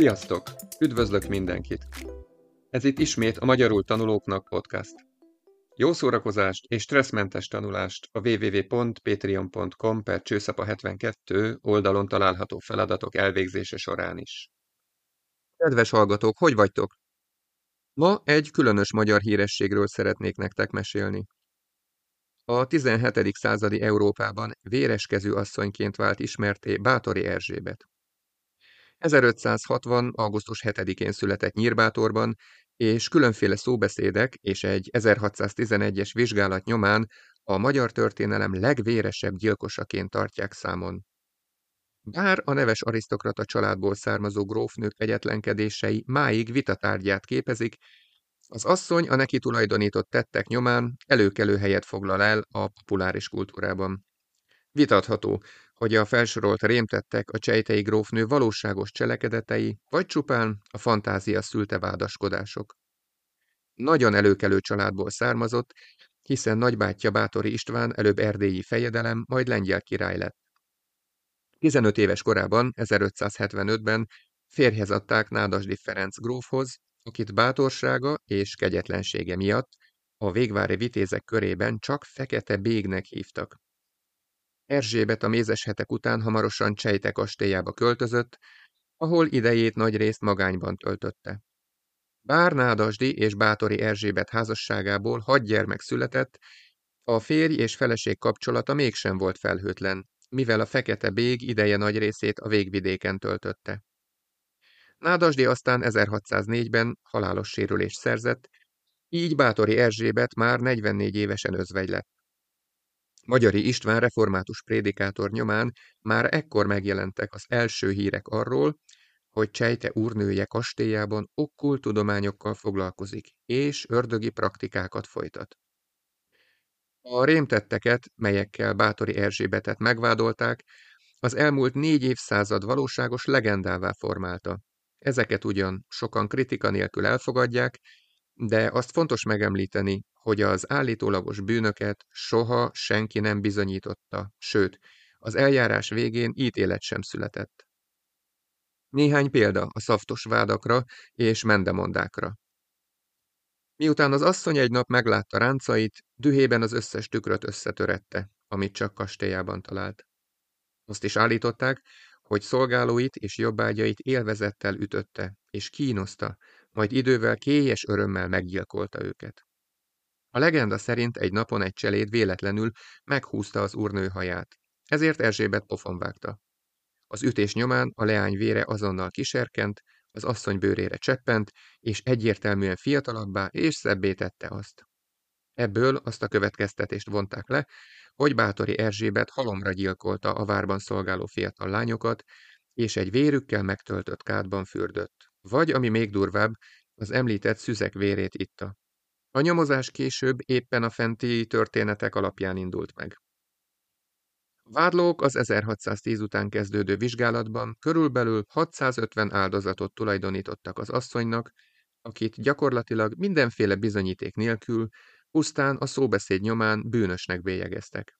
Sziasztok! Üdvözlök mindenkit! Ez itt ismét a Magyarul Tanulóknak podcast. Jó szórakozást és stresszmentes tanulást a www.patreon.com per csőszapa 72 oldalon található feladatok elvégzése során is. Kedves hallgatók, hogy vagytok? Ma egy különös magyar hírességről szeretnék nektek mesélni. A 17. századi Európában véreskező asszonyként vált ismerté Bátori Erzsébet. 1560. augusztus 7-én született Nyírbátorban, és különféle szóbeszédek és egy 1611-es vizsgálat nyomán a magyar történelem legvéresebb gyilkosaként tartják számon. Bár a neves arisztokrata családból származó grófnők egyetlenkedései máig vitatárgyát képezik, az asszony a neki tulajdonított tettek nyomán előkelő helyet foglal el a populáris kultúrában. Vitatható, hogy a felsorolt rémtettek a csejtei grófnő valóságos cselekedetei, vagy csupán a fantázia szülte vádaskodások. Nagyon előkelő családból származott, hiszen nagybátyja Bátori István előbb erdélyi fejedelem, majd lengyel király lett. 15 éves korában, 1575-ben férjhez adták Nádasdi Ferenc grófhoz, akit bátorsága és kegyetlensége miatt a végvári vitézek körében csak fekete bégnek hívtak. Erzsébet a mézes hetek után hamarosan Csejte kastélyába költözött, ahol idejét nagy részt magányban töltötte. Bár Nádasdi és Bátori Erzsébet házasságából hat gyermek született, a férj és feleség kapcsolata mégsem volt felhőtlen, mivel a fekete bég ideje nagy részét a végvidéken töltötte. Nádasdi aztán 1604-ben halálos sérülést szerzett, így Bátori Erzsébet már 44 évesen özvegy lett. Magyari István református prédikátor nyomán már ekkor megjelentek az első hírek arról, hogy Csejte úrnője kastélyában okkult tudományokkal foglalkozik, és ördögi praktikákat folytat. A rémtetteket, melyekkel Bátori Erzsébetet megvádolták, az elmúlt négy évszázad valóságos legendává formálta. Ezeket ugyan sokan kritika nélkül elfogadják, de azt fontos megemlíteni, hogy az állítólagos bűnöket soha senki nem bizonyította, sőt, az eljárás végén ítélet sem született. Néhány példa a szaftos vádakra és mendemondákra. Miután az asszony egy nap meglátta ráncait, dühében az összes tükröt összetörette, amit csak kastélyában talált. Azt is állították, hogy szolgálóit és jobbágyait élvezettel ütötte, és kínoszta, majd idővel kélyes örömmel meggyilkolta őket. A legenda szerint egy napon egy cseléd véletlenül meghúzta az úrnő haját, ezért Erzsébet pofon vágta. Az ütés nyomán a leány vére azonnal kiserkent, az asszony bőrére cseppent, és egyértelműen fiatalabbá és szebbé tette azt. Ebből azt a következtetést vonták le, hogy Bátori Erzsébet halomra gyilkolta a várban szolgáló fiatal lányokat, és egy vérükkel megtöltött kádban fürdött, vagy, ami még durvább, az említett szüzek vérét itta. A nyomozás később éppen a fenti történetek alapján indult meg. Vádlók az 1610 után kezdődő vizsgálatban körülbelül 650 áldozatot tulajdonítottak az asszonynak, akit gyakorlatilag mindenféle bizonyíték nélkül pusztán a szóbeszéd nyomán bűnösnek bélyegeztek.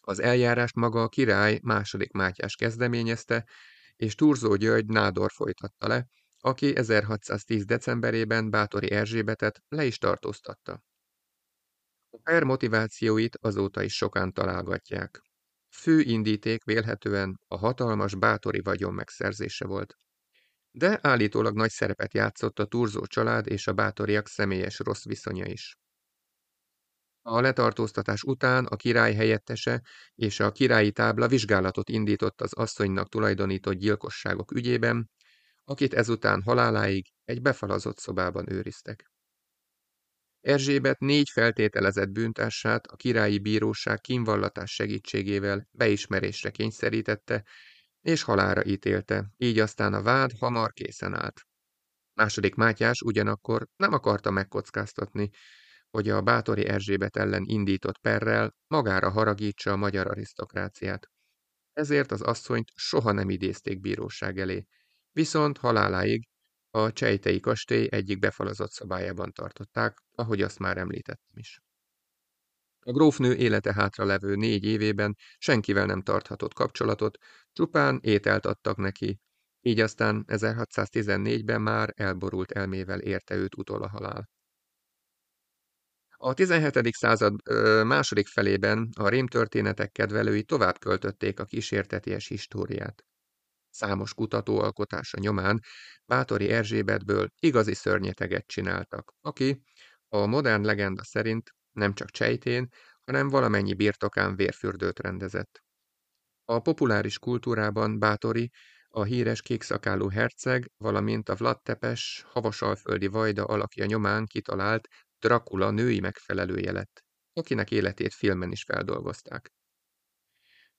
Az eljárást maga a király második Mátyás kezdeményezte, és Turzó György nádor folytatta le, aki 1610. decemberében Bátori Erzsébetet le is tartóztatta. A per motivációit azóta is sokan találgatják. Fő indíték vélhetően a hatalmas bátori vagyon megszerzése volt. De állítólag nagy szerepet játszott a Turzó család és a bátoriak személyes rossz viszonya is. A letartóztatás után a király helyettese és a királyi tábla vizsgálatot indított az asszonynak tulajdonított gyilkosságok ügyében, akit ezután haláláig egy befalazott szobában őriztek. Erzsébet négy feltételezett bűntársát a királyi bíróság kínvallatás segítségével beismerésre kényszerítette, és halára ítélte, így aztán a vád hamar készen állt. Második Mátyás ugyanakkor nem akarta megkockáztatni, hogy a Bátori Erzsébet ellen indított perrel magára haragítsa a magyar arisztokráciát. Ezért az asszonyt soha nem idézték bíróság elé, viszont haláláig a Csejtei kastély egyik befalazott szobájában tartották, ahogy azt már említettem is. A grófnő élete hátra levő négy évében senkivel nem tarthatott kapcsolatot, csupán ételt adtak neki, így aztán 1614-ben már elborult elmével érte őt utol a halál. A 17. század második felében a rémtörténetek kedvelői tovább költötték a kísérteties históriát. Számos kutató alkotása nyomán Bátori Erzsébetből igazi szörnyeteget csináltak, aki a modern legenda szerint nem csak csejtén, hanem valamennyi birtokán vérfürdőt rendezett. A populáris kultúrában Bátori a híres kékszakálú herceg, valamint a Vlad Tepes havasalföldi vajda alakja nyomán kitalált Dracula női megfelelője lett, akinek életét filmen is feldolgozták.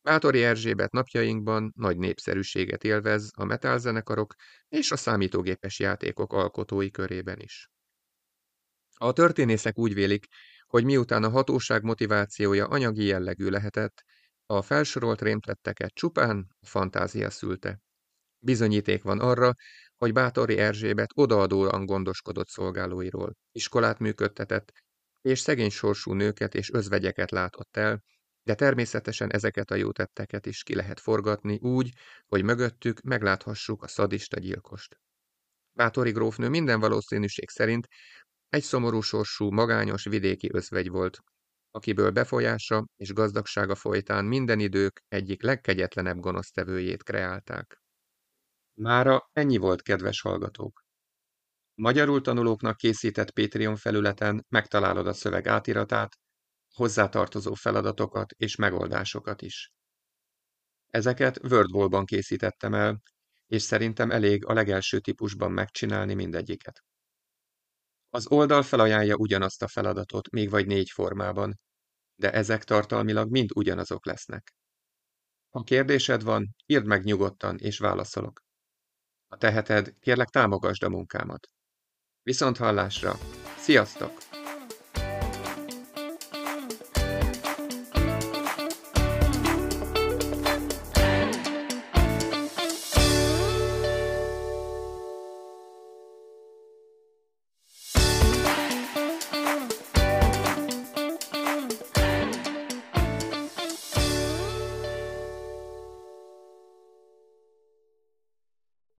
Bátori Erzsébet napjainkban nagy népszerűséget élvez a metalzenekarok és a számítógépes játékok alkotói körében is. A történészek úgy vélik, hogy miután a hatóság motivációja anyagi jellegű lehetett, a felsorolt rémtetteket csupán a fantázia szülte. Bizonyíték van arra, hogy Bátori Erzsébet odaadóan gondoskodott szolgálóiról, iskolát működtetett, és szegény sorsú nőket és özvegyeket látott el, de természetesen ezeket a jó tetteket is ki lehet forgatni úgy, hogy mögöttük megláthassuk a szadista gyilkost. Bátori grófnő minden valószínűség szerint egy szomorú sorsú, magányos vidéki özvegy volt, akiből befolyása és gazdagsága folytán minden idők egyik legkegyetlenebb gonosztevőjét kreálták. Mára ennyi volt, kedves hallgatók! Magyarul tanulóknak készített Patreon felületen megtalálod a szöveg átiratát, hozzátartozó feladatokat és megoldásokat is. Ezeket WordWall-ban készítettem el, és szerintem elég a legelső típusban megcsinálni mindegyiket. Az oldal felajánlja ugyanazt a feladatot, még vagy négy formában, de ezek tartalmilag mind ugyanazok lesznek. Ha kérdésed van, írd meg nyugodtan, és válaszolok. Ha teheted, kérlek támogasd a munkámat. Viszont hallásra! Sziasztok!